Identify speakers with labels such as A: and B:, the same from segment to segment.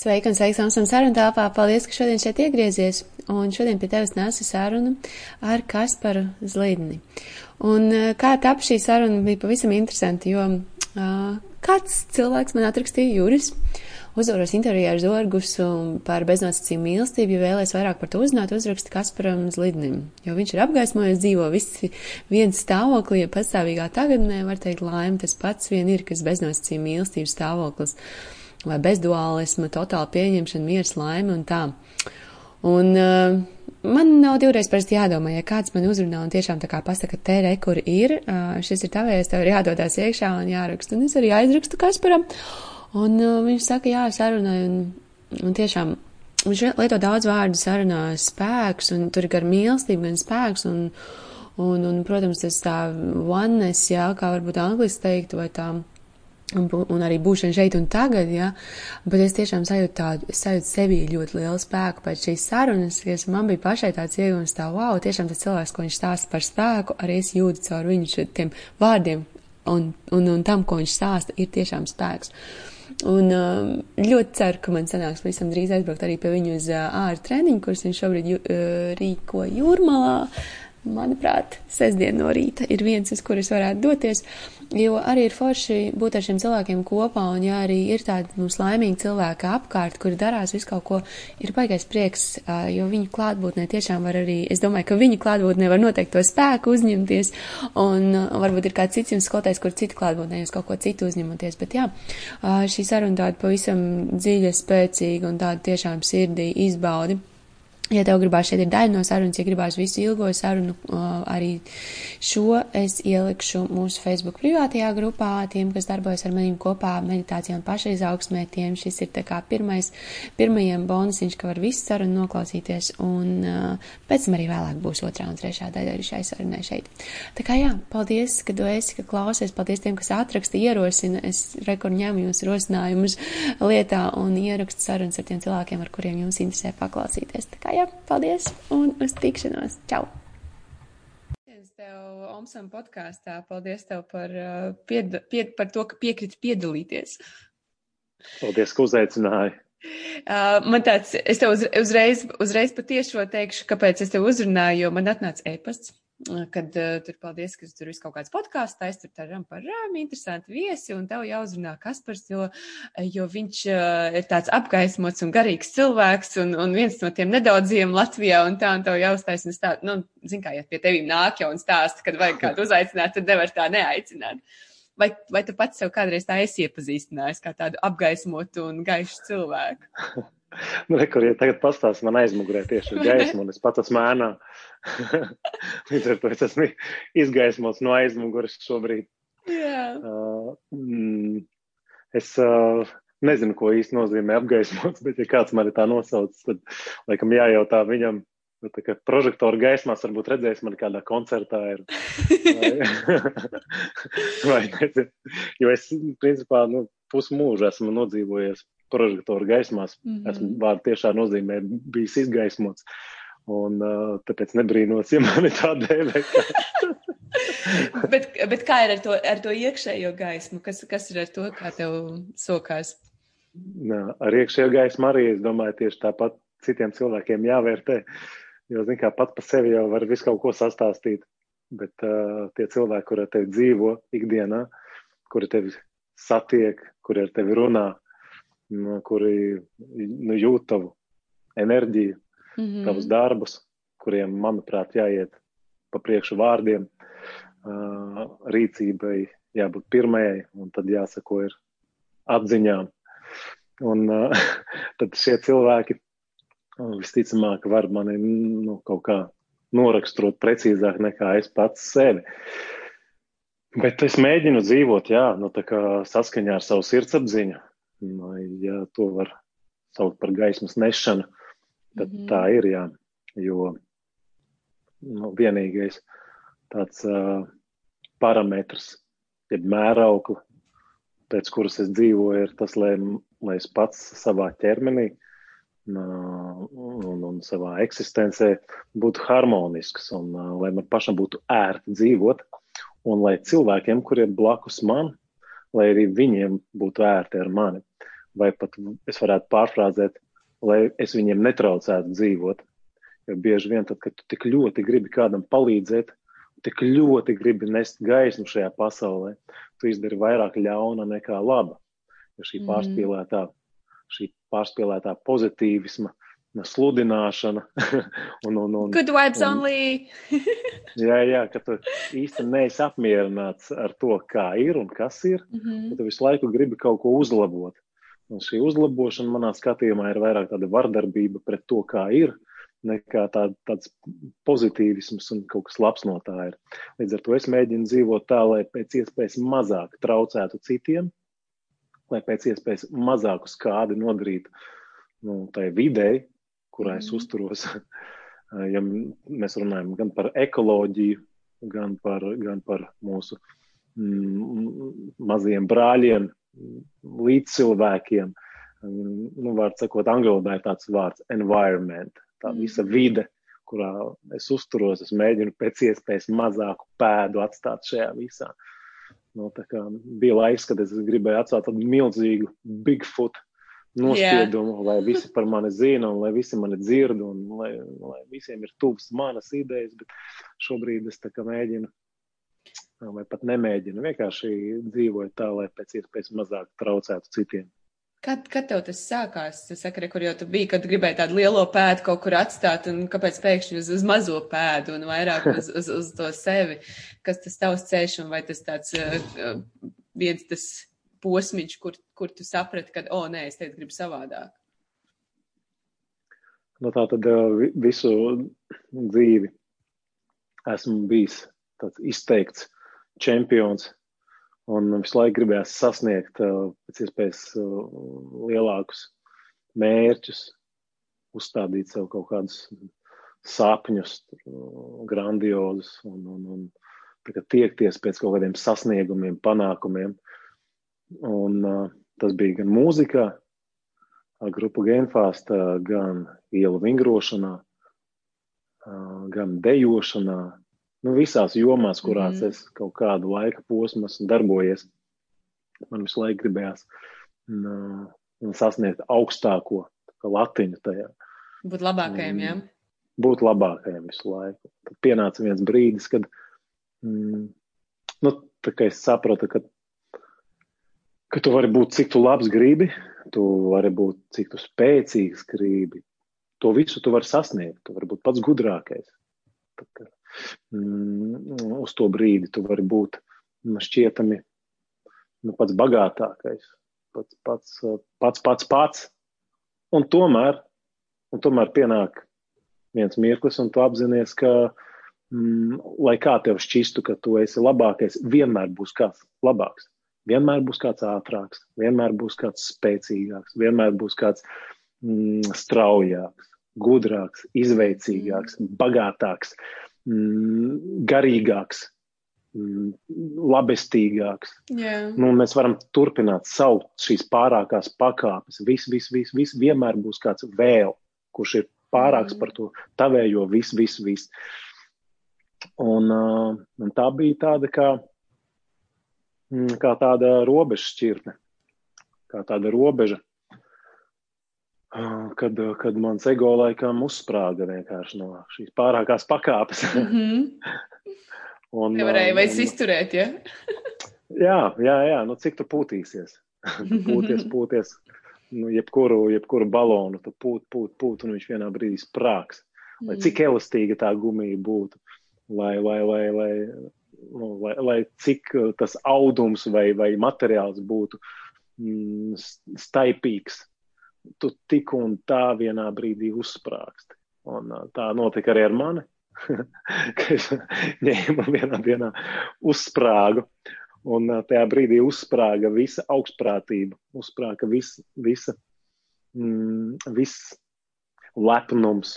A: Sveika un sveiks Amstam sarunu telpā. Paldies, ka šodien šeit iegriezies. Un šodien pie tevis nesu sarunu ar Kasparu Zlidni. Un kā tap šī saruna bija pavisam interesanti, jo uh, kāds cilvēks man atrakstīja Juris. Uzvaros intervijā ar Zorgus par beznosacījumu mīlestību, jo vēlēs vairāk par to uzzināt, uzraksta Kasparam Zlidnim. Jo viņš ir apgaismojis, dzīvo visi viens stāvoklī, ja pastāvīgā tagadnē, var teikt, laime tas pats vien ir, kas beznosacījuma mīlestības stāvoklis. Vai bezduālisma, totāla pieņemšana, miers, laime un tā. Un uh, man nav divreiz parasti jādomā, ja kāds man uzrunā un tiešām tā kā pasaka, te re, kur ir, uh, šis ir tavējais, tev ir jādodās iekšā un jāraksta. Un es arī aizrakstu Kasparam. Un uh, viņš saka, jā, sarunāju, un, un tiešām viņš lieto daudz vārdu sarunā spēks, un tur ir gan mīlestība, gan spēks, un, un, un protams, tas tā oneness, jā, kā varbūt angliski teikt, vai tā, un, un arī būšana šeit un tagad, jā, bet es tiešām sajūtu tādu, es sajūtu sevī ļoti lielu spēku pēc šīs sarunas, kas man bija pašai tāds iegums tā, wow, tiešām tas cilvēks, ko viņš stāsta par spēku, arī es jūtu caur viņu tiem vārdiem, un, un, un tam, ko viņš stāsta, ir tiešām spēks. Un um, ļoti ceru, ka man sanāks visam drīz aizbraukt arī pie viņu uz uh, ārā treniņu, kurus viņš šobrīd jū, uh, rīko jūrmalā. Manuprāt, sestdien no rīta ir viens, uz kuras varētu doties, jo arī ir forši būt ar šiem cilvēkiem kopā, un ja arī ir tādi mums laimīgi cilvēki apkārt, kuri darās visu kaut ko, ir baigais prieks, jo viņu klātbūtnē tiešām var arī, es domāju, ka viņu klātbūtnē var noteikti to spēku uzņemties, un varbūt ir kāds cits jums skolotājs, kur citu klātbūtnē jūs kaut ko citu uzņematies, bet jā, šī saruna tāda pavisam dziļa, spēcīga un tāda tiešām sirdī izbaudi. Ja tev gribās šeit ir daļa no sarunas, ja gribās visu ilgo sarunu, arī šo es ielikšu mūsu Facebook privātajā grupā. Tiem, kas darbojas ar maniem kopā meditācijā un pašaizaugsmē, tiem šis ir tā kā pirmais, pirmajiem bonusiņš, ka var visu sarunu noklausīties, un pēc tam arī vēlāk būs otrā un trešā daļa arī šai sarunai šeit. Tā kā jā, paldies, ka tu esi, ka klausies, paldies tiem, kas atraksta, ierosina, es rekur ņemu jūs rosinājumus lietā un ierakstu sarunas ar tiem cilvēkiem, ar kuriem jums interesē paklausīties. Tā kā jā, jā, paldies un uz tikšanos. Čau! Tev Omsam podkāstā. Paldies tev par, uh, pied, pied, par to, ka piekriti piedalīties.
B: Paldies, ka uzaicināji.
A: Uh, man tāds, es tev uz, uzreiz, uzreiz patiešo teikšu, kāpēc es tev uzrunāju, jo man atnāca e-pasts kad uh, tur paldies, ka tur viss kaut kāds podkāsts taisa, tur taram par rām, interesanti viesi, un tev jāuzrunā Kaspars, jo, jo viņš uh, ir tāds apgaismots un garīgs cilvēks, un, un viens no tiem nedaudziem Latvijā, un tā, un tev jāuztais, un tā, nu, zin kā, ja pie tevīm nāk jau un stāsta, kad vajag kādu uzaicināt, tad nevar tā neaicināt. Vai, vai tu pats sev kādreiz tā esi iepazīstinājis kā tādu apgaismotu un gaišu cilvēku?
B: Nu, re, kur, ja tagad pastāst man aizmugurē tieši ir gaisma, un es pats esmu ēnā. Līdz ar to es esmu izgaismots no aizmuguras šobrīd.
A: Yeah.
B: Uh, mm, es uh, nezinu, ko īsti nozīmē apgaismots, bet ja kāds man ir tā nosauc, tad laikam jājautā viņam. Nu, tā kā prožektora gaismās varbūt redzējis mani kādā koncertā. Ir, vai, vai nezinu. Jo es, principā, nu, pusmūžu esmu nodzīvojies prožektoru gaismās. Mm -hmm. Esmu vārdu tiešā nozīmē bijis izgaismots. Un uh, tāpēc nebrīnos, ja man ir tā dēvē.
A: bet, bet kā ir ar to, ar to iekšējo gaismu? Kas, kas ir ar to, kā tev sokās?
B: Nā, ar iekšējo gaismu arī, es domāju, tieši tāpat citiem cilvēkiem jāvērtē. Jo, zin kā, pat pa sevi jau var visu kaut ko sastāstīt. Bet uh, tie cilvēki, kuri ar tevi dzīvo ikdienā, kuri tevi satiek, kuri ar tevi runā, nu, kuri nu, jūt tavu enerģiju, mm -hmm. tavus darbus, kuriem, manuprāt, jāiet pa priekšu vārdiem, rīcībai jābūt pirmajai, un tad jāsako ir atziņām. Un tad šie cilvēki visticamāk var mani nu, kaut kā noraksturot precīzāk nekā es pats sevi. Bet es mēģinu dzīvot, jā, nu, saskaņā ar savu sirdsapziņu, Nu, ja to var saukt par gaismas nešanu, tad mm -hmm. tā ir, jā. Jo nu, vienīgais tāds uh, parametrs, jeb mēraukla, pēc kuras es dzīvoju, ir tas, lai, lai es pats savā ķermenī uh, un, un savā eksistencē būtu harmonisks un uh, lai man pašam būtu ērti dzīvot un lai cilvēkiem, kuriem blakus man, lai arī viņiem būtu ērti ar mani. Vai pat es varētu pārfrāzēt, lai es viņiem netraucētu dzīvot. Jo bieži vien, tad, kad tu tik ļoti gribi kādam palīdzēt, tik ļoti gribi nest gaismu šajā pasaulē, tu izdari vairāk ļauna nekā laba. Jo šī mhm. pārspīlētā, šī pārspīlētā pozitīvisma, sludināšana.
A: un, un, un, Good vibes un, only.
B: jā, jā, ka tu īsti neesi apmierināts ar to, kā ir un kas ir. Mm -hmm. Tu visu laiku gribi kaut ko uzlabot. Un šī uzlabošana manā skatījumā ir vairāk tāda vardarbība pret to, kā ir, nekā tā, tāds pozitīvisms un kaut kas labs no tā ir. Līdz ar to es mēģinu dzīvot tā, lai pēc iespējas mazāk traucētu citiem, lai pēc iespējas mazāku skādi nodarītu nu, tai videi, kurā es mm. uzturos. ja mēs runājam gan par ekoloģiju, gan par, gan par mūsu mm, maziem brāļiem, līdzcilvēkiem. Nu, var sakot, angļu ir tāds vārds environment, tā mm. visa vide, kurā es uzturos, es mēģinu pēc iespējas mazāku pēdu atstāt šajā visā. Nu, bija laiks, kad es gribēju atstāt tādu milzīgu Bigfoot nospiedumu, yeah. lai visi par mani zina, un lai visi mani dzird, un lai, lai visiem ir tuvs manas idejas, bet šobrīd es mēģinu, vai pat nemēģinu, vienkārši dzīvoju tā, lai pēc iespējas mazāk traucētu citiem.
A: Kad, kad tev tas sākās? Tas sakari, kur jau tu biji, kad gribēji tādu lielo pēdu kaut kur atstāt, un kāpēc pēkšņi uz, uz mazo pēdu un vairāk uz, uz, uz to sevi? Kas tas tavs ceļš, un vai tas tāds uh, viens tas posmiņš, kur, kur tu saprati, ka, o, oh, nē, es teicu, gribu savādāk?
B: Nu, tā tad visu dzīvi esmu bijis tāds izteikts čempions un visu laiku gribējās sasniegt pēc iespējas lielākus mērķus, uzstādīt sev kaut kādus sapņus, grandiozus un, un, un tiekties pēc kaut kādiem sasniegumiem, panākumiem. Un, uh, tas bija gan mūzikā, grupu Genfāstā, gan ielu vingrošanā, uh, gan dejošanā. Nu, visās jomās, kurās mm. es kaut kādu laika posmu esmu darbojies, man visu laiku gribējās un, un sasniegt augstāko latiņu tajā.
A: Būt labākajam, jā?
B: Būt labākajam visu laiku. Tad pienāca viens brīdis, kad mm, nu, es sapratu, ka ka tu vari būt cik tu labs gribi, tu vari būt cik tu spēcīgs gribi. To visu tu vari sasniegt, tu vari būt pats gudrākais. Mm, uz to brīdi tu vari būt nu, šķietami nu, pats bagātākais, pats pats, pats, pats, pats. Un tomēr, un tomēr pienāk viens mirklis, un tu apzinājies, ka, mm, lai kā tev šķistu, ka tu esi labākais, vienmēr būs kāds labāks. Vienmēr būs kāds ātrāks, vienmēr būs kāds spēcīgāks, vienmēr būs kāds mm, straujāks, gudrāks, izveicīgāks, bagātāks, mm, garīgāks, mm, labestīgāks.
A: Yeah.
B: Nu, mēs varam turpināt saukt šīs pārākās pakāpes. Viss, viss, viss, vis, vienmēr būs kāds vēl, kurš ir pārāks mm. par to tavējo, viss, viss, viss. Un, uh, un tā bija tāda kā Mm, kā tāda robeža šķirtne, kā tāda robeža, kad, kad mans ego laikam uzsprāga vienkārši no šīs pārākās pakāpes. Mm -hmm.
A: un, Nevarēja vairs izturēt, ja?
B: jā, jā, jā, nu cik tu pūtīsies? pūties, pūties, nu jebkuru, jebkuru balonu, tu pūt, pūt, pūt, un viņš vienā brīdī sprāks. Lai cik mm. elastīga tā gumija būtu, lai, lai, lai, lai nu, lai, lai cik uh, tas audums vai, vai materiāls būtu mm, staipīgs, tu tik un tā vienā brīdī uzsprāgsti. Un tā notika arī ar mani, ka es ņēmu vienā dienā uzsprāgu. Un tajā brīdī uzsprāga visa augstprātība, uzsprāga vis, visa, mm, viss lepnums,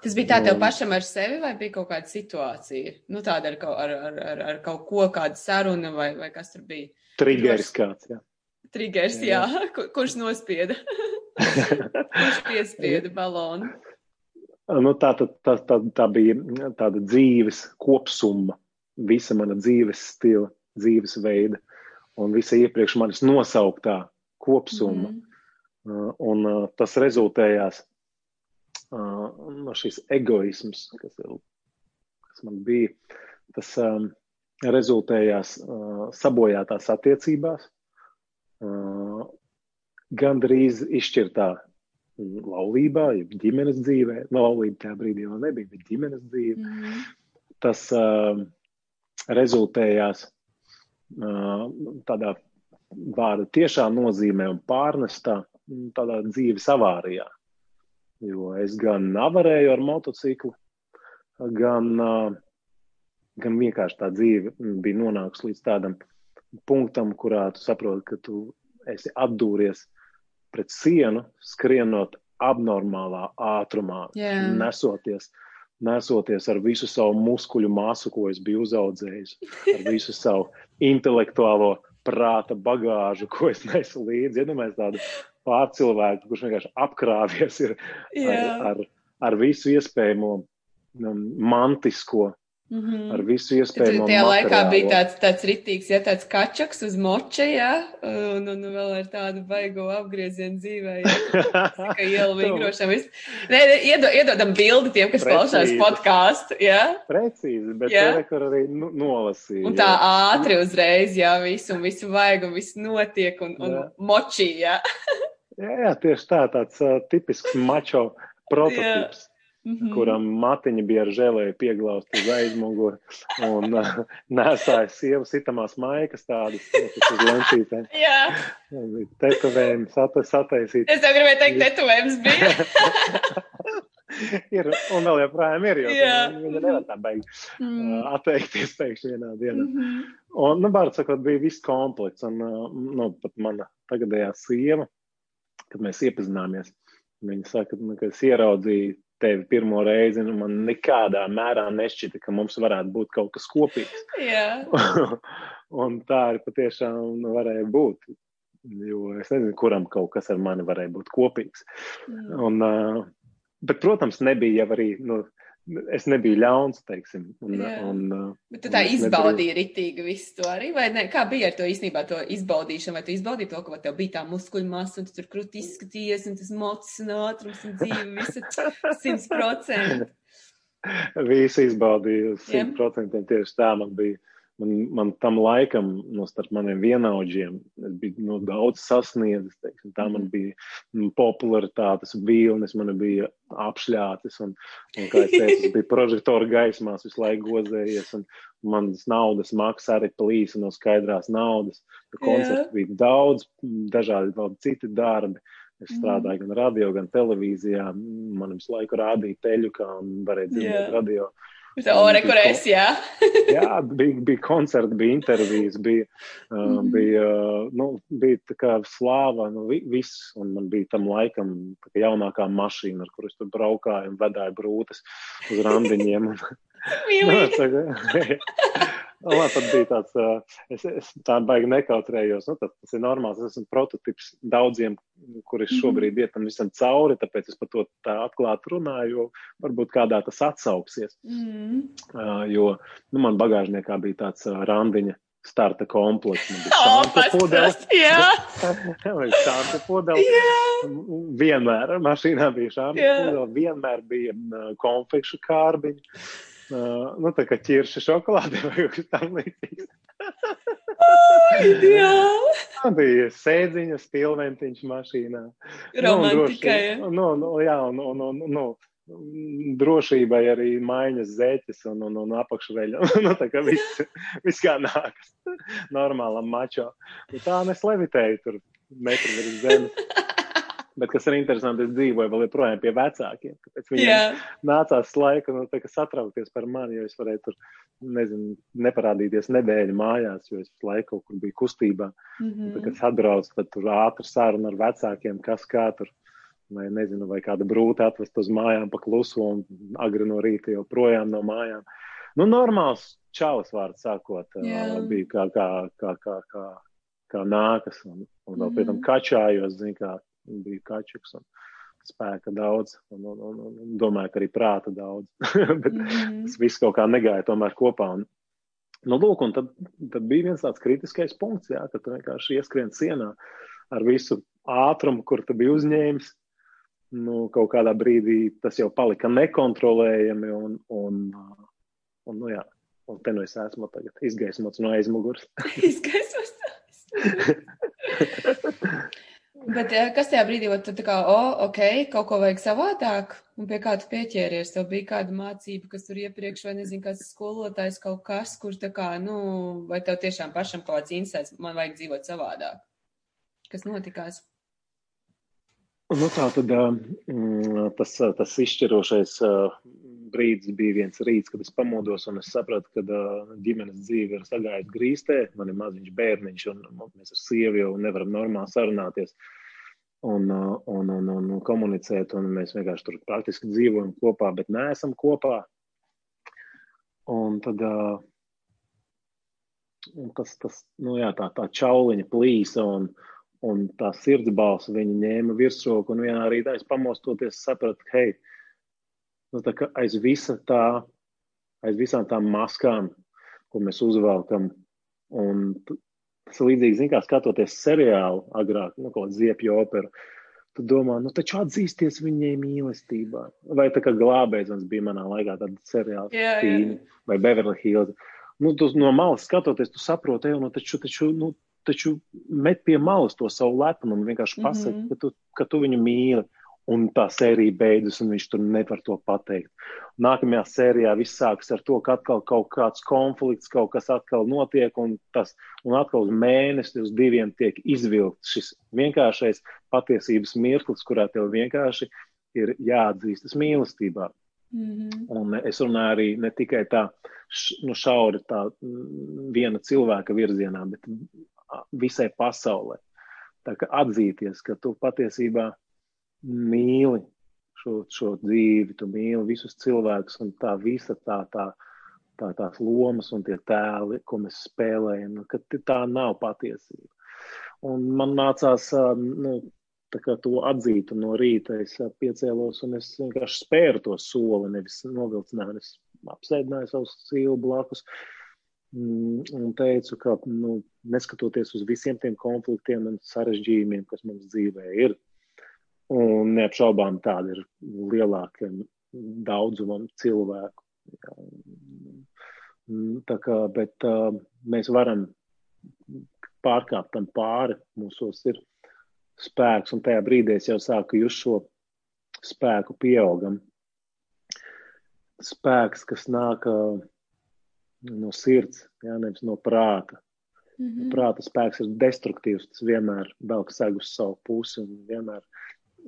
A: Tas bija tā tev pašam ar sevi, vai bija kaut kāda situācija? Nu, tāda ar, ar, ar, ar, ar kaut ko, kāda saruna, vai, vai kas tur bija?
B: Triggers kāds, jā.
A: Triggers, jā. Kur, kurš nospieda? kurš piespieda balonu?
B: Nu, tā, tā, tā, tā, tā bija tāda dzīves kopsumma, visa mana dzīves stila, dzīves veida un visa iepriekš manis nosauktā kopsumma. Mm. Uh, un uh, tas rezultējās uh, no šīs egoisms, kas, kas man bija. Tas um, rezultējās uh, sabojātās attiecībās, uh, gandrīz izšķirtā laulībā, ja ģimenes dzīvē. Laulība tajā brīdī vēl nebija, bet ģimenes dzīve. Mm -hmm. Tas uh, rezultējās uh, tādā vārda tiešā nozīmē un pārnestā tādā dzīves avārijā. Jo es gan avarēju ar motociklu, gan uh, gan vienkārši tā dzīve bija nonākusi līdz tādam punktam, kurā tu saproti, ka tu esi atdūries pret sienu, skrienot abnormālā ātrumā, yeah. nesoties, nesoties ar visu savu muskuļu masu, ko es biju uzaudzējis, ar visu savu intelektuālo prāta bagāžu, ko es nesu līdzi. Iedomājieties ja tādu pārcilvēku, kurš vienkārši apkrāpies yeah. ar, ar, ar visu iespējamo um, mantisko Mm -hmm. Ar visu iespējamo.
A: Tajā laikā bija tāds, tāds ritīgs, ja tāds kačaks uz moča, ja, un, un vēl ar tādu baigo apgriezienu dzīvē, ja, ka ielu vingrošam. Nē, iedo, iedodam bildi tiem, kas klausās podkāstu, ja.
B: Precīzi, bet ja. tur arī nu, nolasīja.
A: Un tā ja. ātri uzreiz, jā, visu, un visu vajag, un viss notiek, un, un ja. močī, jā.
B: jā, jā, tieši tā, tāds uh, tipisks mačo prototyps. Mm -hmm. kuram matiņa bija ar žēlēju pieglausta uz aizmuguri un uh, nesāja sievu sitamās maikas tādas uz lencītēm.
A: Jā.
B: Tetovējums sataisīt.
A: Es tev gribēju teikt, tetovējums bija.
B: ir, un vēl joprojām ir, jo viņa nevar tā beigt mm. atteikties pēkšņi vienā dienā. Mm -hmm. Un, nu, bārds sakot, bija viss komplekts, un, uh, nu, pat mana tagadējā sieva, kad mēs iepazināmies, viņa saka, nu, ka es ieraudzīju tevi pirmo reizi, nu man nekādā mērā nešķita, ka mums varētu būt kaut kas kopīgs. un tā arī patiešām varēja būt. Jo es nezinu, kuram kaut kas ar mani varēja būt kopīgs. Mm. Un, uh, bet, protams, nebija jau arī. Nu, es nebiju ļauns, teiksim. Un, Jā. un, uh,
A: Bet tu tā izbaudīji ritīgi visu to arī, vai ne? Kā bija ar to īstenībā to izbaudīšanu, vai tu izbaudīji to, ka tev bija tā muskuļu masa, un tu tur krūti izskatījies, un tas mocis un ātrums un dzīve, visa simts procenti.
B: Visu izbaudīju simt procentiem tieši tā man bija man, man tam laikam, no starp maniem vienaudžiem, es biju nu, daudz sasniedzis. Teiksim, tā man mhm. bija nu, popularitātes vilnis, man bija apšļācis. Un, un, kā es teicu, es biju prožektora gaismās visu laiku gozējies. Un manas naudas maksa arī plīsa no skaidrās naudas. Koncerts bija daudz, dažādi vēl citi darbi. Es mhm. strādāju gan radio, gan televīzijā. Man visu laiku rādīja teļu, kā varēja dzirdēt radio. Uh,
A: Tā ore, kur es, jā.
B: jā, bija, bija koncerti, bija intervijas, bija, uh, bija, nu, bija tā kā slāva, nu, viss, un man bija tam laikam tā kā jaunākā mašīna, ar kuras tur braukāju un vedāju brūtes uz randiņiem.
A: Mīlīgi.
B: Man pat bija tāds, es, es tā baigi nekautrējos. Nu, tas, tas ir normāls. Es esmu prototyps daudziem, kuri mhm. šobrīd iet tam visam cauri, tāpēc es par to tā atklāti runāju, jo varbūt kādā tas atsauksies. Mm. Uh, jo nu, man bagāžniekā bija tāds uh, randiņa starta komplekts. Bija pudeles. šāda pudeles. Vienmēr mašīnā bija šāda pudeles. Vienmēr bija konfekšu kārbiņa. Uh, nu, tā kā ķirša šokolāde vai kaut kas tam līdzīgs.
A: Ideāli!
B: Tā bija sēdziņa, stilventiņš mašīnā.
A: Romantikai.
B: Nu, nu, nu, jā, un, un, un, nu, drošībai arī maiņas zeķes un, un, un apakšveļa. nu, tā kā viss, viss kā nākas normālam mačo. Nu, tā nes levitēju tur metru virs zemes. Bet, kas ir interesanti, es dzīvoju vēl joprojām pie vecākiem. Tāpēc viņiem yeah. nācās laika nu, satraukties par mani, jo es varēju tur, nezinu, neparādīties nedēļu mājās, jo es visu laiku kaut kur biju kustībā. Mm -hmm. Tad, kad es atbraucu, tad tur ātri saruna ar vecākiem, kas kā tur. Vai nezinu, vai kāda brūta atvest uz mājām pa klusu un agri no rīta jau projām no mājām. Nu, normāls čalis vārds sākot, yeah. bija kā, kā, kā, kā, kā, kā nākas. Un, un vēl mm -hmm. pie tam mhm. kačājos, zin kā, bija kačuks un spēka daudz, un, un, un, un domāju, ka arī prāta daudz. Bet mm -hmm. tas viss kaut kā negāja tomēr kopā. Un, nu, lūk, un tad, tad bija viens tāds kritiskais punkts, jā, kad tu vienkārši ieskrien sienā. ar visu ātrumu, kur tu biji uzņēmis, nu, kaut kādā brīdī tas jau palika nekontrolējami. Un, un, un, nu, jā, un te nu es esmu tagad izgaismots no aizmugures.
A: izgaismots no aizmugures. Bet kas tajā brīdī, tad tā kā, oh, ok, kaut ko vajag savādāk, un pie kā tu pieķēries, tev bija kāda mācība, kas tur iepriekš, vai nezinu, kāds skolotājs kaut kas, kurš tā kā, nu, vai tev tiešām pašam kaut kāds insēts, man vajag dzīvot savādāk. Kas notikās?
B: Nu, tā tad mm, tas, tas izšķirošais brīdis bija viens rīts, kad es pamodos un es sapratu, ka ģimenes dzīve ir sagājusi grīstē. Man ir maziņš bērniņš, un mēs ar sievu jau nevaram normāli sarunāties un, un, un, un, un komunicēt. Un mēs vienkārši tur praktiski dzīvojam kopā, bet neesam kopā. Un tad un tas, tas nu jā, tā, tā čauliņa plīsa. Un, un tā sirds balss viņa ņēma virsroku. Un vienā rītā es pamostoties, sapratu, hei, nu, tā aiz visa tā, aiz visām tām maskām, ko mēs uzvelkam, un tas ir līdzīgi, kā skatoties seriālu agrāk, nu, kaut ziepju operu. Tu domā, nu, taču atzīsties viņai mīlestībā. Vai tā kā glābējs bija manā laikā, tāda seriāla
A: jā, jā.
B: vai Beverly Hills. Nu, tu no malas skatoties, tu saproti, jau, nu, taču, taču, nu, taču met pie malas to savu lepnumu, vienkārši pasaki, mm -hmm. ka, tu, ka tu viņu mīli. Un tā sērija beidzas, un viņš tur nevar to pateikt. Nākamajā sērijā viss sākas ar to, ka atkal kaut kāds konflikts, kaut kas atkal notiek, un, tas, un atkal uz mēnesi, uz diviem tiek izvilkts šis vienkāršais patiesības mirklis, kurā tev vienkārši ir jāatzīstas mīlestībā. Mm -hmm. Un es runāju arī ne tikai tā, nu, šauri tā viena cilvēka virzienā, bet visai pasaulē. Tā kā atzīties, ka tu patiesībā mīli šo, šo dzīvi, tu mīli visus cilvēkus un tā visa tā, tā, tā tās lomas un tie tēli, ko mēs spēlējam, nu, ka tā nav patiesība. Un man nācās nu, to atzīt, un no rīta es piecēlos un es vienkārši spēru to soli, nevis novilcināju, es apsēdināju savu sīvu blakus. Uh, Mm, un teicu, ka nu, neskatoties uz visiem tiem konfliktiem un sarežģījumiem, kas mums dzīvē ir, un neapšaubām tāda ir lielākiem daudzumam cilvēku. Mm, tā kā, bet uh, mēs varam pārkāpt tam pāri, mūsos ir spēks, un tajā brīdī es jau sāku just šo spēku pieaugam. Spēks, kas nāk uh, no sirds, jā, nevis no prāta. Mm -hmm. Prāta spēks ir destruktīvs, tas vienmēr velk segu uz savu pusi un vienmēr,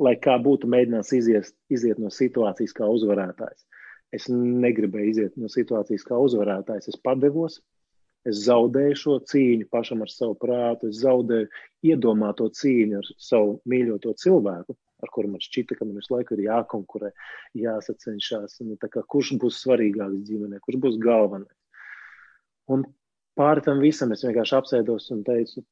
B: lai kā būtu mēģinās izies, iziet no situācijas kā uzvarētājs. Es negribēju iziet no situācijas kā uzvarētājs, es padevos, es zaudēju šo cīņu pašam ar savu prātu, es zaudēju iedomāto cīņu ar savu mīļoto cilvēku, ar kuru man šķita, ka man visu laiku ir jākonkurē, jāsacenšas. Nu, kurš būs svarīgāks ģimenē, kurš būs galvenais? Un pāri tam visam es vienkārši apsēdos un teicu,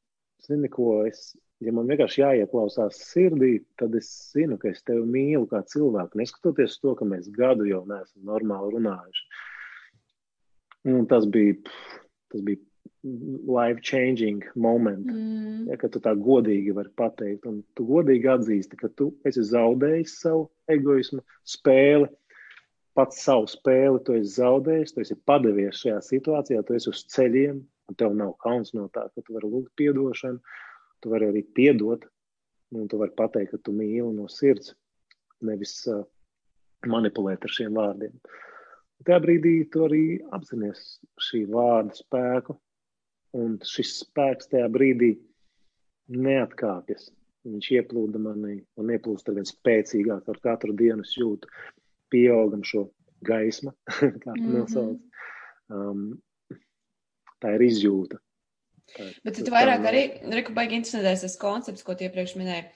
B: zini, ko es, ja man vienkārši jāieklausās sirdī, tad es zinu, ka es tevi mīlu kā cilvēku, neskatoties to, ka mēs gadu jau neesam normāli runājuši. Un tas bija, tas bija life changing moment, mm. ja, ka tu tā godīgi vari pateikt, un tu godīgi atzīsti, ka tu esi zaudējis savu egoismu spēli, pats savu spēli, tu esi zaudējis, tu esi padevies šajā situācijā, tu esi uz ceļiem, un tev nav kauns no tā, ka tu vari lūgt piedošanu, tu vari arī piedot, un tu vari pateikt, ka tu mīli no sirds, nevis uh, manipulēt ar šiem vārdiem. Tajā brīdī tu arī apzinājies šī vārda spēku, un šis spēks tajā brīdī neatkāpjas. Viņš ieplūda manī un ieplūst ar vien spēcīgāk ar katru dienu. Es jūtu, pieaugam šo gaismu, kā tu nosauc. Mm -hmm. um, tā ir izjūta.
A: Tā, Bet tu vairāk arī, Riku, baigi interesēs tas koncepts, ko iepriekš minēji,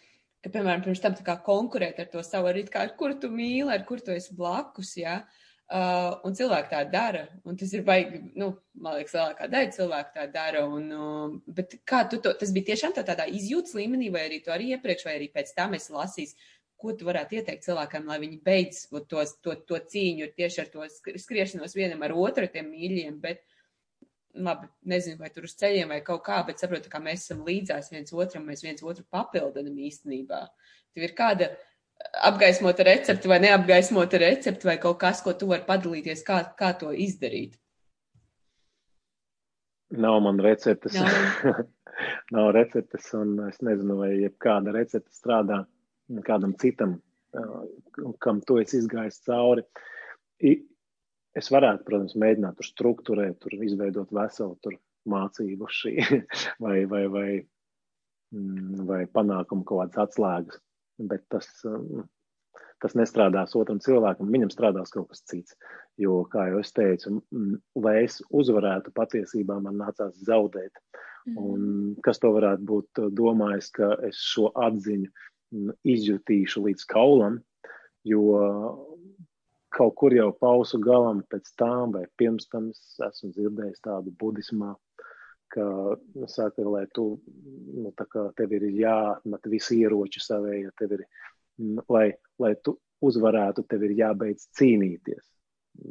A: ka, piemēram, pirms tam tā kā konkurēt ar to savu, arī kā, ar kur tu mīli, ar kur tu esi blakus, jā. Ja? Uh, un cilvēki tā dara, un tas ir baigi, nu, man liekas, lielākā daļa cilvēku tā dara, un, uh, bet kā tu to, tas bija tiešām tā tādā izjūtas līmenī, vai arī tu arī iepriekš, vai arī pēc tam esi lasījis, ko tu varētu ieteikt cilvēkam, lai viņi beidz to, to, to cīņu tieši ar to skriešanos vienam ar otru, tiem mīļiem, bet
C: labi, nezinu, vai tur uz ceļiem vai kaut kā, bet saprotu, ka mēs esam līdzās viens otram, mēs viens otru papildinam īstenībā. Tev ir kāda apgaismota recepte vai neapgaismota recepte vai kaut kas, ko tu vari padalīties, kā, kā to izdarīt?
B: Nav man receptes. Nav. Nav receptes, un es nezinu, vai jebkāda recepte strādā kādam citam, kam to es izgājis cauri. Es varētu, protams, mēģināt tur struktūrēt, tur izveidot veselu tur mācību šī vai, vai, vai, mm, vai panākumu kaut kādas atslēgas, bet tas, tas nestrādās otram cilvēkam, viņam strādās kaut kas cits. Jo, kā jau es teicu, lai es uzvarētu, patiesībā man nācās zaudēt. Un mhm. kas to varētu būt domājis, ka es šo atziņu izjutīšu līdz kaulam, jo kaut kur jau pausu galam pēc tam vai pirms tam es esmu dzirdējis tādu budismā, ka nu, saka, lai tu, nu, tā kā tev ir jāatmet visi ieroči savēja, tev ir, nu, lai, lai tu uzvarētu, tev ir jābeidz cīnīties,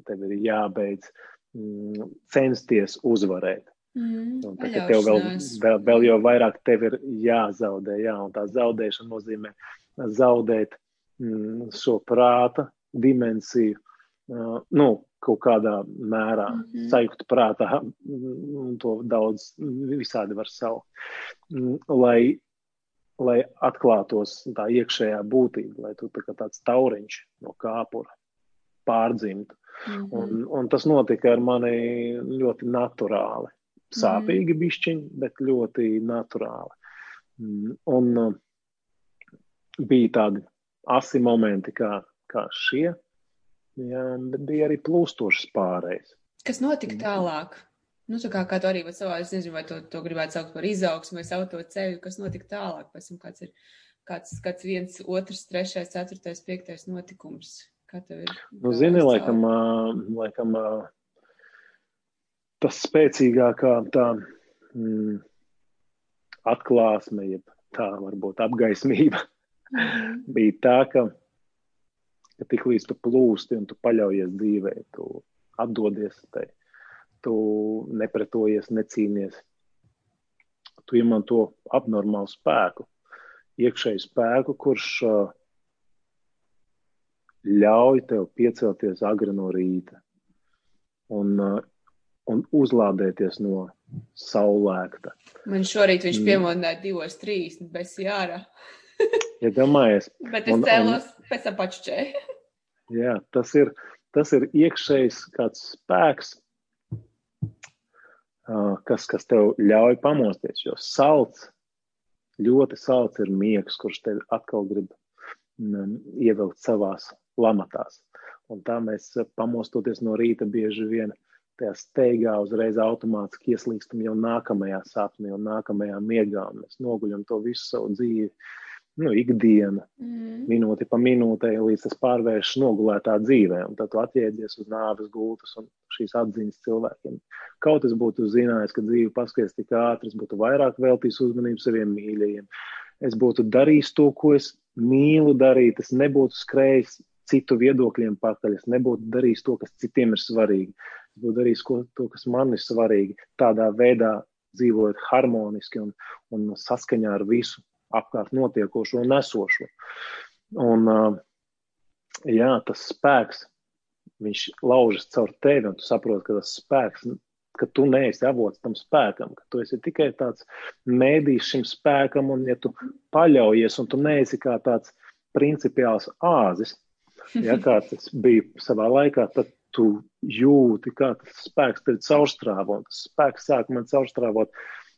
B: tev ir jābeidz mm, censties uzvarēt. Mm, un tā, tev vēl, vēl, vēl jau vairāk tev ir jāzaudē, jā, un tā zaudēšana nozīmē zaudēt mm, šo prāta dimensiju, uh, nu, kaut kādā mērā mm -hmm. sajūta prātā, un to daudz visādi var saukt, mm, lai, lai atklātos tā iekšējā būtība, lai tu tā kā tāds tauriņš no kāpura pārdzimtu. Mm -hmm. un, un tas notika ar mani ļoti naturāli. Sāpīgi mm. bišķiņi, bet ļoti naturāli. Mm, un bija tādi asi momenti, kā kā šie, jā, bet bija arī plūstošas pārējas.
C: Kas notika tālāk? Nu, tā kā, kā tu arī savā, es nezinu, vai to, to gribētu saukt par izaugsmu vai savu to ceļu, kas notika tālāk, pēc tam kāds ir, kāds, kāds viens, otrs, trešais, ceturtais, piektais notikums. Kā tev ir?
B: Nu, zini, laikam, laikam, tas spēcīgākā tā mm, atklāsme, jeb tā varbūt apgaismība, mm. bija tā, ka ka tik līdz tu plūsti un tu paļaujies dzīvē, tu atdodies tai, tu nepretojies, necīnies, tu iemanto abnormālu spēku, iekšēju spēku, kurš ļauj tev piecelties agri no rīta un, un uzlādēties no saulēkta.
C: Man šorīt viņš mm. piemodināja divos, trīs, bez jārā.
B: Iedomājies.
C: Bet es un, cēlos un, pēc tam pačķēju.
B: Jā, tas ir, tas ir iekšējs kāds spēks, kas, kas tev ļauj pamosties, jo salds, ļoti salds ir miegs, kurš tevi atkal grib ievilkt savās lamatās. Un tā mēs pamostoties no rīta bieži vien tajā steigā uzreiz automātiski ieslīgstam jau nākamajā sapnī un nākamajā miegā, un mēs noguļam to visu savu dzīvi nu, ikdiena, mm. minūti pa minūtei, līdz tas pārvēršas nogulētā dzīvē, un tad tu atjēdzies uz nāves gultas un šīs atziņas cilvēkiem. Kaut es būtu zinājis, ka dzīve paskries tik ātri, es būtu vairāk veltījis uzmanību saviem mīļajiem. Es būtu darījis to, ko es mīlu darīt, es nebūtu skrējis citu viedokļiem pakaļ, es nebūtu darījis to, kas citiem ir svarīgi. Es būtu darījis ko, to, kas man ir svarīgi, tādā veidā dzīvojot harmoniski un, un saskaņā ar visu apkārt notiekošo un esošo. Un, jā, tas spēks, viņš laužas caur tevi, un tu saproti, ka tas spēks, ka tu neesi avots tam spēkam, ka tu esi tikai tāds mēdījis šim spēkam, un ja tu paļaujies, un tu neesi kā tāds principiāls āzis, ja kā tas bija savā laikā, tad tu jūti, kā tas spēks tevi caurstrāvo, un tas spēks sāk man caurstrāvot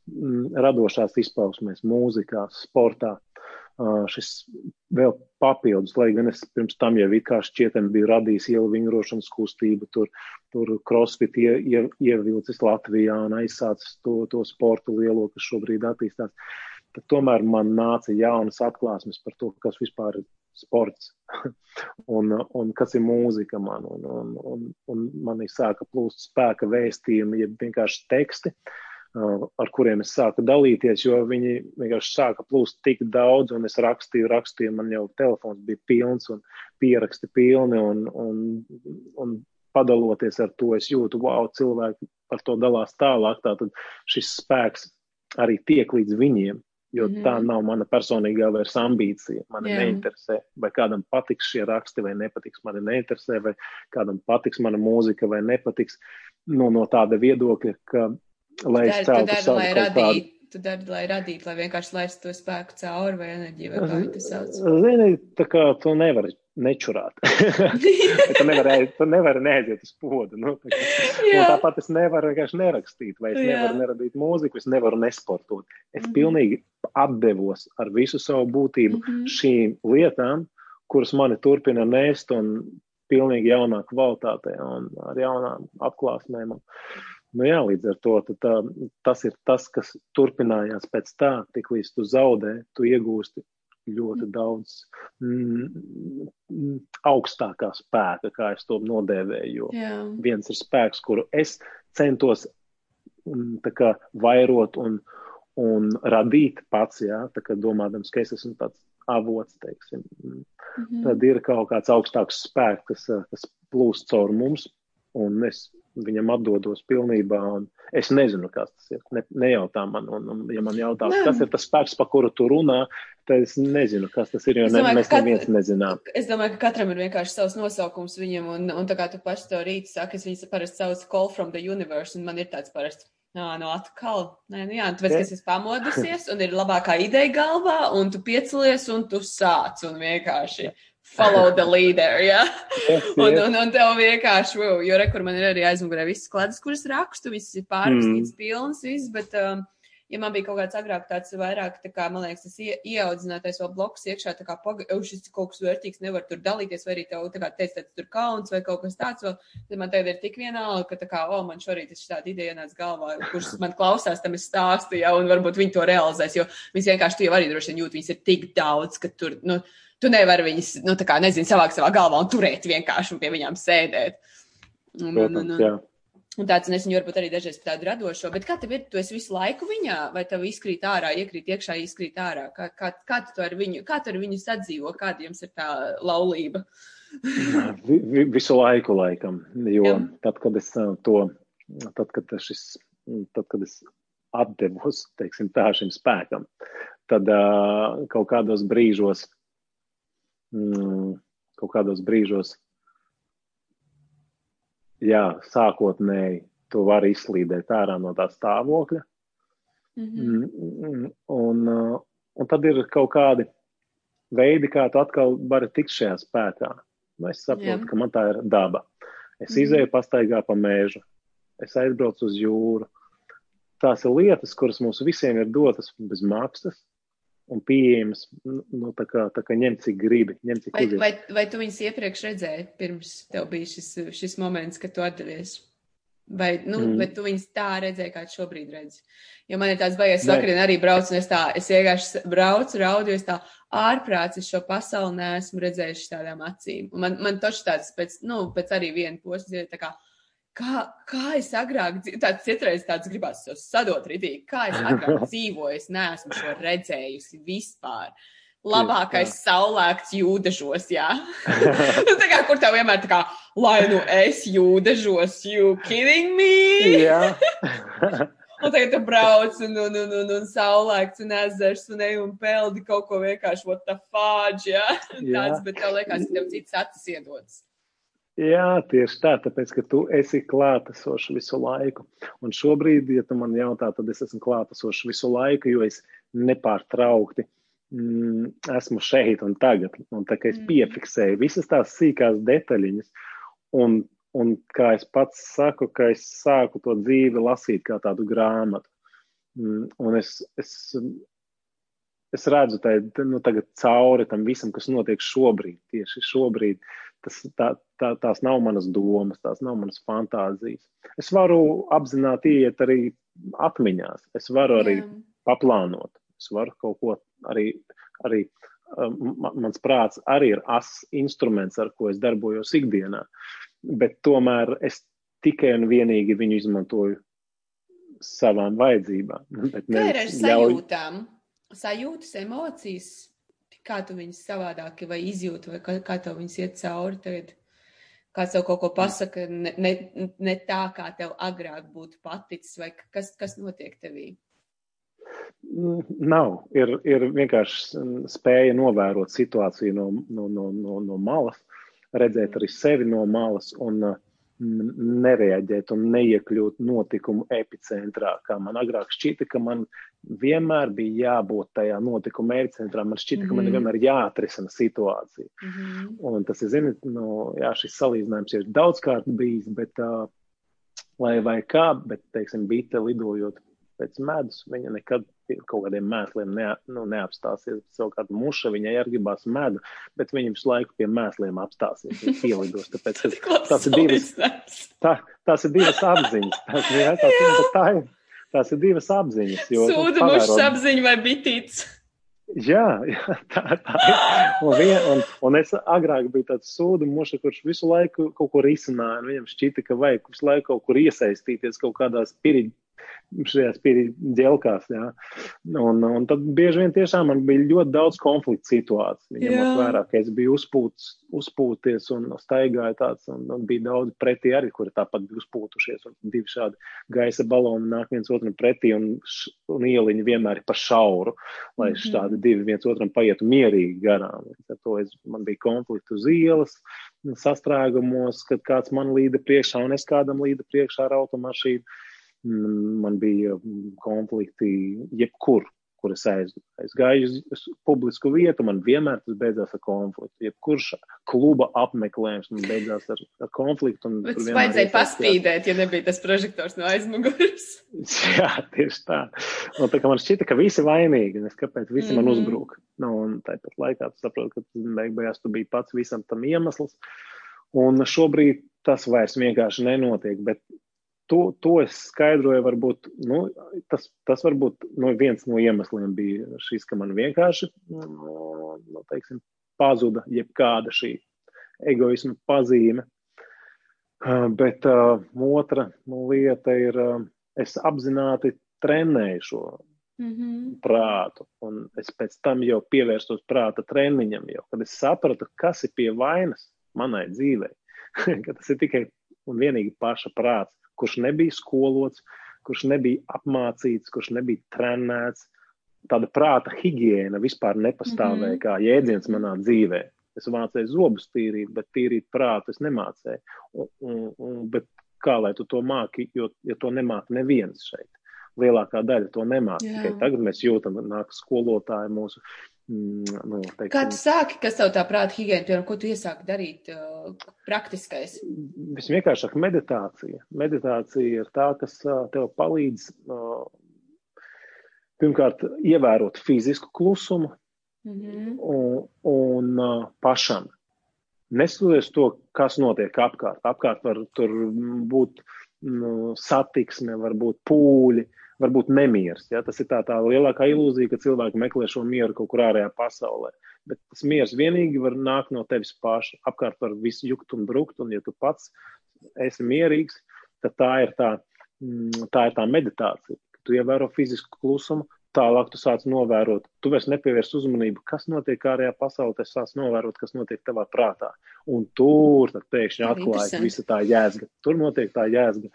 B: radošās izpausmēs, mūzikā, sportā. Šis vēl papildus, lai gan es pirms tam jau it kā šķietam biju radījis ielu vingrošanas kustību, tur, tur crossfit ie, ie, ievilcis Latvijā un aizsācis to, to sportu lielo, kas šobrīd attīstās. Tad tomēr man nāca jaunas atklāsmes par to, kas vispār ir sports un, un kas ir mūzika man. Un, un, un, un manī sāka plūst spēka vēstījumi, ja vienkārši teksti. Uh, ar kuriem es sāku dalīties, jo viņi vienkārši sāka plūst tik daudz, un es rakstīju, rakstīju, man jau telefons bija pilns un pieraksti pilni, un, un, un padaloties ar to, es jūtu, wow, cilvēki par to dalās tālāk. Tātad šis spēks arī tiek līdz viņiem, jo mm tā nav mana personīgā vairs ambīcija. Mani yeah. neinteresē, vai kādam patiks šie raksti vai nepatiks. Mani neinteresē, vai kādam patiks mana mūzika vai nepatiks. No, no tāda viedokļa, ka, lai es celtu savu kaut kādu
A: tu dari, lai radītu, lai vienkārši laistu to spēku cauri vai enerģiju, vai kā to sauc?
B: Zini, tā kā tu nevari nečurāt. tu nevari, tu nevari neaiziet uz podu. Nu, tā tāpat es nevaru vienkārši nerakstīt, vai es Jā. nevaru neradīt mūziku, es nevaru nesportot. Es mm -hmm. pilnīgi atdevos ar visu savu būtību mm -hmm. šīm lietām, kuras mani turpina nēst un pilnīgi jaunā kvalitātē un ar jaunām atklāsmēm. Un, Nu jā, līdz ar to tā, tas ir tas, kas turpinājās pēc tā, tik līdz tu zaudē, tu iegūsti ļoti daudz mm, mm, augstākā spēka, kā es to nodēvēju. Jo jā. viens ir spēks, kuru es centos mm, kā, vairot un, un radīt pats, jā, kā domādams, ka es esmu tāds avots, teiksim. Mm -hmm. Tad ir kaut kāds augstāks spēks, kas, kas plūst caur mums, un es viņam atdodos pilnībā. Es nezinu, kas tas ir. Ne, nejautā man, un, un ja man jautā, Nē. kas ir tas spēks, pa kuru tu runā, tad es nezinu, kas tas ir, jo es domāju, ne, mēs kat... neviens nezinām.
A: Es domāju, ka katram ir vienkārši savs nosaukums viņam, un, un tā kā tu pats to rīt saki, es viņus parasti sauc Call from the Universe, un man ir tāds parasti. Nā, no atkal. Nē, nu jā, tāpēc, ka es esmu pamodusies un ir labākā ideja galvā, un tu piecelies un tu sāc un vienkārši follow the leader, ja? Yes, yes. Un, un, un tev vienkārši, wow, jo re, kur man ir arī aizmugurē visas klādes, kuras rakstu, viss ir pārrakstīts, mm. pilns, viss, bet, um, ja man bija kaut kāds agrāk tāds vairāk, tā kā, man liekas, tas ie, ieaudzinātais vēl bloks iekšā, tā kā, paga, šis kaut kas vērtīgs, nevar tur dalīties, vai arī tev, tā kā, teic, tāds tur kauns vai kaut kas tāds, vēl, tad man tagad ir tik vienalga, ka, tā kā, o, man šorīt ir šāda ideja nāc galvā, kurš man klausās, tam es stāstu, ja, un varbūt viņi to realizēs, jo viņas vienkārši, tu jau arī droši vien jūt, viņas ir tik daudz, ka tur, nu, tu nevari viņus, nu, tā kā, nezinu, savākt savā galvā un turēt vienkārši un pie viņām sēdēt. Un, un, un, un, un tāds, un es viņu varbūt arī dažreiz tādu radošo, bet kā tev ir, tu esi visu laiku viņā, vai tev izkrīt ārā, iekrīt iekšā, izkrīt ārā? Kā, kā, kā tu ar viņu, kā tu ar viņu sadzīvo, kāda jums ir tā laulība?
B: vi, vi, visu laiku laikam, jo Jā. tad, kad es to, tad, kad šis, tad, kad es atdevos, teiksim tā, šim spēkam, tad uh, kaut kādos brīžos mm, kaut kādos brīžos, jā, sākotnēji tu vari izslīdēt ārā no tā stāvokļa. Mhm. Mm -hmm. un, uh, un tad ir kaut kādi veidi, kā tu atkal vari tikt šajā spēkā. Nu, es saprotu, jā. ka man tā ir daba. Es mm -hmm. izēju pastaigā pa mēžu, es aizbraucu uz jūru. Tās ir lietas, kuras mums visiem ir dotas bez maksas un pieejamas, nu, nu, tā kā, tā kā ņem cik gribi, ņem cik
A: vai, vai, vai tu viņus iepriekš redzēji, pirms tev bija šis, šis moments, kad tu atdevies? Vai, nu, mm. bet tu viņus tā redzēji, kā šobrīd redzi. Jo man ir tāds baigies vakarien arī brauc, un es tā, es vienkārši braucu, raudu, es tā ārprāts, es šo pasauli neesmu redzējuši tādām acīm. Un man, man toši tāds pēc, nu, pēc arī viena posma, tā kā, kā, kā es agrāk, tāds citreiz tāds gribās sadot ritīgi, kā es agrāk dzīvoju, es neesmu šo redzējusi vispār. Labākais jā. saulēkts jūdežos, jā. Nu, tā kā, kur tev vienmēr tā kā, lai nu es jūdežos, you kidding me? jā. Un tagad tu brauc un, un, un, un, un saulēkts un ezers un ej un peldi kaut ko vienkārši, what the fudge, jā. jā. Tāds, bet tev liekas, ka tev cits acis iedodas.
B: Jā, tieši tā, tāpēc, ka tu esi klātesošs visu laiku. Un šobrīd, ja tu man jautā, tad es esmu klātesošs visu laiku, jo es nepārtraukti mm, esmu šeit un tagad. Un tā kā es mm. piefiksēju visas tās sīkās detaļiņas, un, un kā es pats saku, ka es sāku to dzīvi lasīt kā tādu grāmatu. Mm, un es, es, es redzu tai, nu, cauri tam visam, kas notiek šobrīd, tieši šobrīd. Tas, tā, tā, tās nav manas domas, tās nav manas fantāzijas. Es varu apzināti iet arī atmiņās, es varu arī Jā. paplānot, es varu kaut ko arī, arī um, mans prāts arī ir as instruments, ar ko es darbojos ikdienā, bet tomēr es tikai un vienīgi viņu izmantoju savām vajadzībām.
A: Kā ir ar sajūtām? Ļauj... Sajūtas, emocijas, kā tu viņus savādāk vai izjūti, vai kā, kā tev viņus iet cauri tagad?
C: kāds tev kaut ko pasaka, ne, ne, ne tā, kā tev agrāk būtu paticis, vai kas, kas notiek tevī?
B: Nav. Ir, ir vienkārši spēja novērot situāciju no, no, no, no, no malas, redzēt arī sevi no malas un nereaģēt un neiekļūt notikumu epicentrā. Kā man agrāk šķita, ka man vienmēr bija jābūt tajā notikuma epicentrā. Man šķita, mm -hmm. ka man mhm. vienmēr jāatrisina situācija. Mm -hmm. Un tas ir, zini, nu, jā, šis salīdzinājums ir daudzkārt bijis, bet, uh, lai vai kā, bet, teiksim, bite lidojot pēc medus, viņa nekad kaut kādiem mēsliem ne, nu, neapstāsies. Savukārt muša viņai arī gribās medu, bet viņa visu laiku pie mēsliem apstāsies. Viņa ielidos, tāpēc tās ir divas, tā, tās ir divas apziņas. Tās, jā, tās, jā. Tā ir, tās ir divas apziņas.
C: Sūda mušas apziņa vai bitīts.
B: Jā, jā, tā, tā ir. Un, vien, un, un es agrāk biju tāds sūdu muša, kurš visu laiku kaut ko risināja. Viņam šķita, ka vajag visu laiku kaut kur iesaistīties kaut kādās piriģi šajās ģelkās. Jā. Un, un tad bieži vien tiešām man bija ļoti daudz konfliktu situāciju. Ņemot vērā, ka es biju uzpūts, uzpūties un staigāju tāds, un, un bija daudz pretī arī, kuri tāpat bija uzpūtušies. Un divi šādi gaisa baloni nāk viens otram pretī, un, un ieliņi vienmēr ir pa šauru, lai mm -hmm. šādi divi viens otram paietu mierīgi garām. Ar to es, man bija konflikti uz ielas, sastrēgumos, kad kāds man līda priekšā, un es kādam līda priekšā ar automašīnu man bija konflikti jebkur, kur es aiz, aizgāju uz publisku vietu, man vienmēr tas beidzās ar konfliktu. Jebkurš kluba apmeklējums man beidzās ar, ar konfliktu.
C: Bet tas vajadzēja paspīdēt, ja nebija tas prožektors no aizmuguras.
B: Jā, tieši tā. Un tā kā man šķita, ka visi vainīgi, es kāpēc visi mm -hmm. man mhm. uzbruk. Nu, un tāpat laikā tu saproti, ka beigās tu biji pats visam tam iemesls. Un šobrīd tas vairs vienkārši nenotiek, bet to, to es skaidroju, varbūt nu, tas, tas varbūt nu, viens no iemesliem bija šis, ka man vienkārši nu, nu, teiksim, pazuda jebkāda šī egoisma pazīme. Bet uh, otra nu, lieta ir, uh, es apzināti trenēju šo mm -hmm. prātu, un es pēc tam jau pievērstos prāta treniņam, jau, kad es sapratu, kas ir pie vainas manai dzīvei, ka tas ir tikai un vienīgi paša prāts kurš nebija skolots, kurš nebija apmācīts, kurš nebija trenēts. Tāda prāta higiēna vispār nepastāvēja mm -hmm. kā jēdziens manā dzīvē. Es mācīju zobus tīrīt, bet tīrīt prātu es nemācīju. Un, un, un, bet kā lai tu to māki, jo, jo to nemāki neviens šeit. Lielākā daļa to nemāki. Tikai tagad mēs jūtam, nāk skolotāji mūsu
C: nu, teiksim, Kā tu sāki, kas tev tā prāta higiēna, piemēram, ko tu iesāki darīt uh, praktiskais?
B: Visvienkāršāk meditācija. Meditācija ir tā, kas uh, tev palīdz uh, pirmkārt ievērot fizisku klusumu mm -hmm. un, un uh, pašam. Neskatoties to, kas notiek apkārt. Apkārt var tur būt nu, satiksme, var būt pūļi, uh, varbūt nemieris. Ja? Tas ir tā, tā lielākā ilūzija, ka cilvēki meklē šo mieru kaut kur ārējā pasaulē. Bet tas miers vienīgi var nākt no tevis paša. Apkārt var visu jukt un brukt, un ja tu pats esi mierīgs, tad tā ir tā, mm, tā, ir tā meditācija. Tu ievēro fizisku klusumu, tālāk tu sāc novērot. Tu vairs nepievērs uzmanību, kas notiek ārējā pasaulē, tu sāc novērot, kas notiek tavā prātā. Un tur pēkšņi atklājas visa tā jēzga. Tur notiek tā jēzga.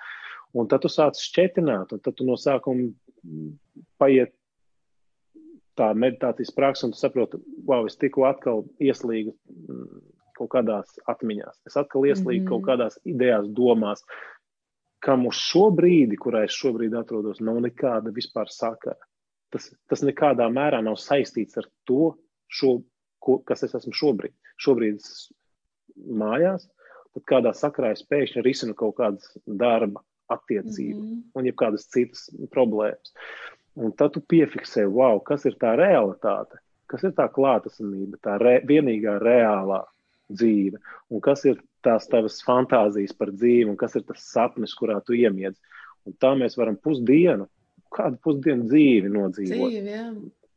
B: Un tad tu sāc šķetināt, un tad tu no sākuma paiet tā meditācijas praksa, un tu saproti, wow, es tikko atkal ieslīgu mm, kaut kādās atmiņās. Es atkal ieslīgu mm -hmm. kaut kādās idejās, domās, kam uz šo brīdi, kurā es šobrīd atrodos, nav nekāda vispār sakara. Tas, tas nekādā mērā nav saistīts ar to, šo, ko, kas es esmu šobrīd. Šobrīd es mājās, tad kādā sakarā es pēkšņi risinu kaut kādas darba attiecību mm -hmm. un jebkādas citas problēmas. Un tad tu piefiksē, wow, kas ir tā realitāte, kas ir tā klātesamība, tā re, vienīgā reālā dzīve, un kas ir tās tavas fantāzijas par dzīvi, un kas ir tas sapnis, kurā tu iemiedz. Un tā mēs varam pusdienu, kādu pusdienu dzīvi nodzīvot. Dzīvi, jā.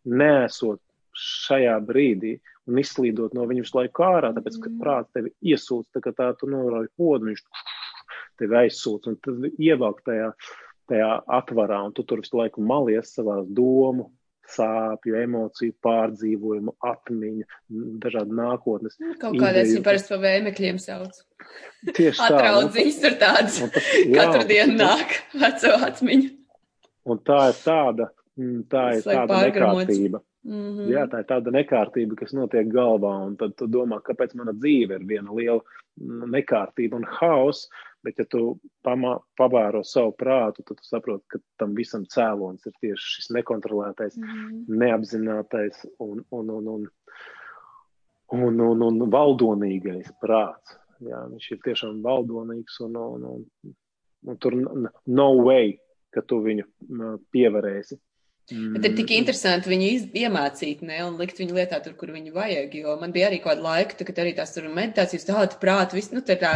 B: Nesot šajā brīdī un izslīdot no viņu visu laiku ārā, tāpēc, ka mm. prāts tevi iesūdz, tā kā tā tu norauj podu, viņš tevi aizsūta un tad ievelk tajā, tajā atvarā, un tu tur visu laiku malies savās domu, sāpju, emociju, pārdzīvojumu, atmiņu, dažādu nākotnes.
C: Nu, kaut kādā es viņu parasti pa vēmekļiem sauc.
B: Tieši tā.
A: Atraudziņas tur tādas
B: tas,
A: katru dienu nāk veco atmiņu.
B: Un tā ir tāda, mm, tā ir tāda nekārtība. Mm -hmm. Jā, tā ir tāda nekārtība, kas notiek galvā, un tad tu domā, kāpēc mana dzīve ir viena liela mm, nekārtība un haoss, bet ja tu pamā, pavēro savu prātu, tad tu saproti, ka tam visam cēlons ir tieši šis nekontrolētais, mm -hmm. neapzinātais un, un, un, un, un, un, un valdonīgais prāts. Jā, viņš ir tiešām valdonīgs un, un, un, un tur no way, ka tu viņu pievarēsi.
A: Mm. Bet ir tik interesanti viņu iz, iemācīt, ne, un likt viņu lietā tur, kur viņu vajag, jo man bija arī kāda laika, kad arī tās tur meditācijas, tāda prāta, viss, nu, tā tā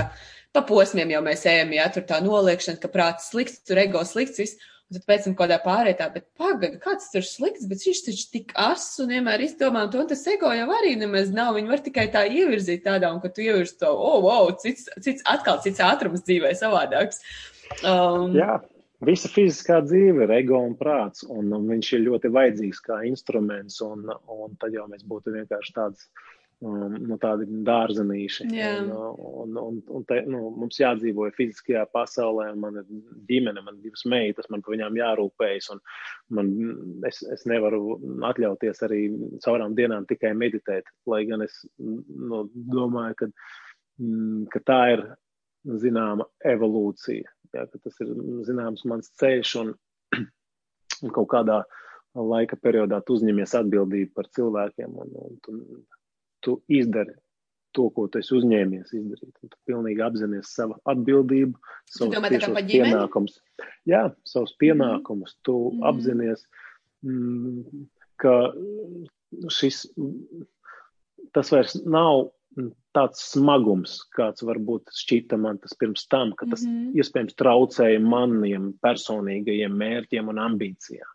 A: pa posmiem jau mēs ejam, jā, tur tā noliekšana, ka prāts slikts, tur ego slikts, viss, un tad pēc tam kādā pārētā, bet pagaida, kāds tur slikts, bet viņš taču tik ass un vienmēr izdomā, un to un tas ego jau arī nemaz nav, viņi var tikai tā ievirzīt tādā, un ka tu ievirzi to, oh, wow, cits, cits, atkal cits ātrums dzīvē savādāks.
B: Um, jā. Visa fiziskā dzīve ir ego un prāts, un, un viņš ir ļoti vajadzīgs kā instruments, un, un tad jau mēs būtu vienkārši tāds, um, nu, tādi dārzenīši.
A: Yeah.
B: Un, un, un, un te, nu, mums jādzīvo fiziskajā pasaulē, un man ir ģimene, man ir divas meitas, man par viņām jārūpējas, man, es, es nevaru atļauties arī caurām dienām tikai meditēt, lai gan es nu, domāju, ka, mm, ka tā ir zināma evolūcija jā, tas ir zināms mans ceļš un, un kaut kādā laika periodā tu uzņemies atbildību par cilvēkiem un, un tu, tu izdari to, ko tu esi uzņēmies izdarīt. Un tu pilnīgi apzinājies savu atbildību, savus pienākumus. Jā, savus mhm. pienākumus. Tu mm. apzinājies, mm, ka šis, tas vairs nav tāds smagums, kāds varbūt šķita man tas pirms tam, ka tas mm -hmm. iespējams traucēja maniem personīgajiem mērķiem un ambīcijām.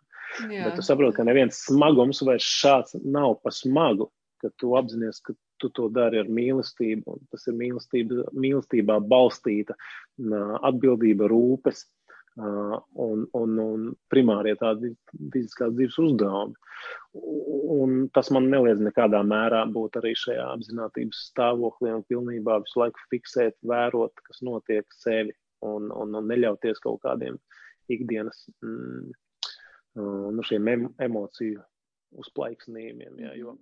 B: Jā. Bet tu saproti, ka neviens smagums vairs šāds nav pa smagu, ka tu apzinājies, ka tu to dari ar mīlestību, un tas ir mīlestība, mīlestībā balstīta atbildība, rūpes un, un, un primārie tādi fiziskās dzīves uzdevumi. Un tas man neliedz nekādā mērā būt arī šajā apziņotības stāvoklī un pilnībā visu laiku fiksēt, vērot, kas notiek sevi un, un, un neļauties kaut kādiem ikdienas mm, nu, šiem em, emociju uzplaiksnījumiem. Jā, jo,